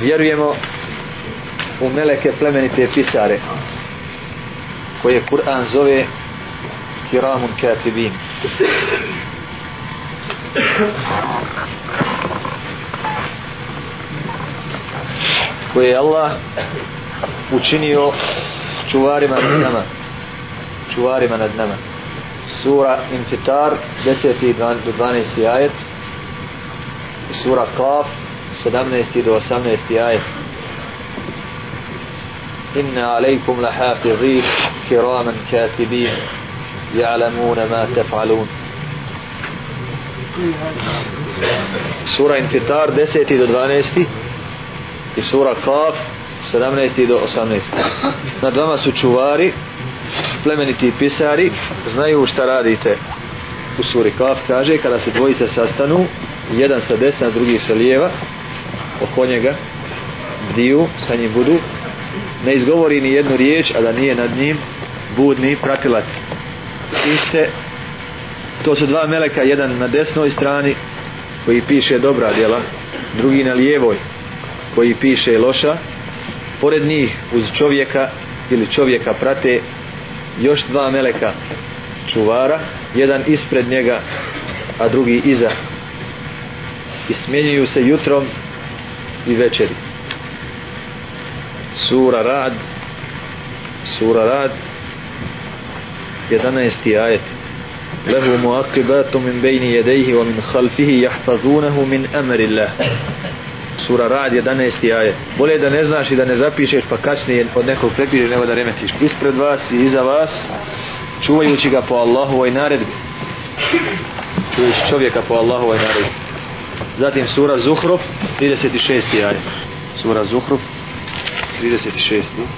Vjerujemo u meleke plemenite pisare koje Kur'an zove Kiramun Katibin. koje je Allah učinio čuvarima nad nama čuvarima nad nama sura Infitar 10. do 12. ajet sura Kaf 17. do 18. ajet Inna alejkum lahafidhin kiraman katibin ja'lamuna ma tef'alun Sura Infitar 10. do 12. i sura Kaf 17. do 18. Nad vama su čuvari plemeniti pisari znaju šta radite u suri Kaf kaže kada se dvojice sastanu jedan sa desna, drugi sa lijeva oko njega diju sa njim budu. Ne izgovori ni jednu riječ a da nije nad njim budni pratilac. Iste to su dva meleka jedan na desnoj strani koji piše dobra djela drugi na lijevoj koji piše loša. Pored njih uz čovjeka ili čovjeka prate još dva meleka čuvara jedan ispred njega a drugi iza. I smjenjuju se jutrom i večeri sura rad sura rad 11. ajet له مؤقبات من بين يديه ومن خلفه يحفظونه من أمر الله Sura Rad 11. ajet. Bolje da ne znaš i da ne zapišeš pa kasnije od nekog prepišeš nego da remetiš. Ispred vas i iza vas čuvajući ga po Allahovoj naredbi. Čuvajući čovjeka po Allahovoj naredbi. Zatim sura Zuhruf 36. ajet. Sura Zuhruf 36.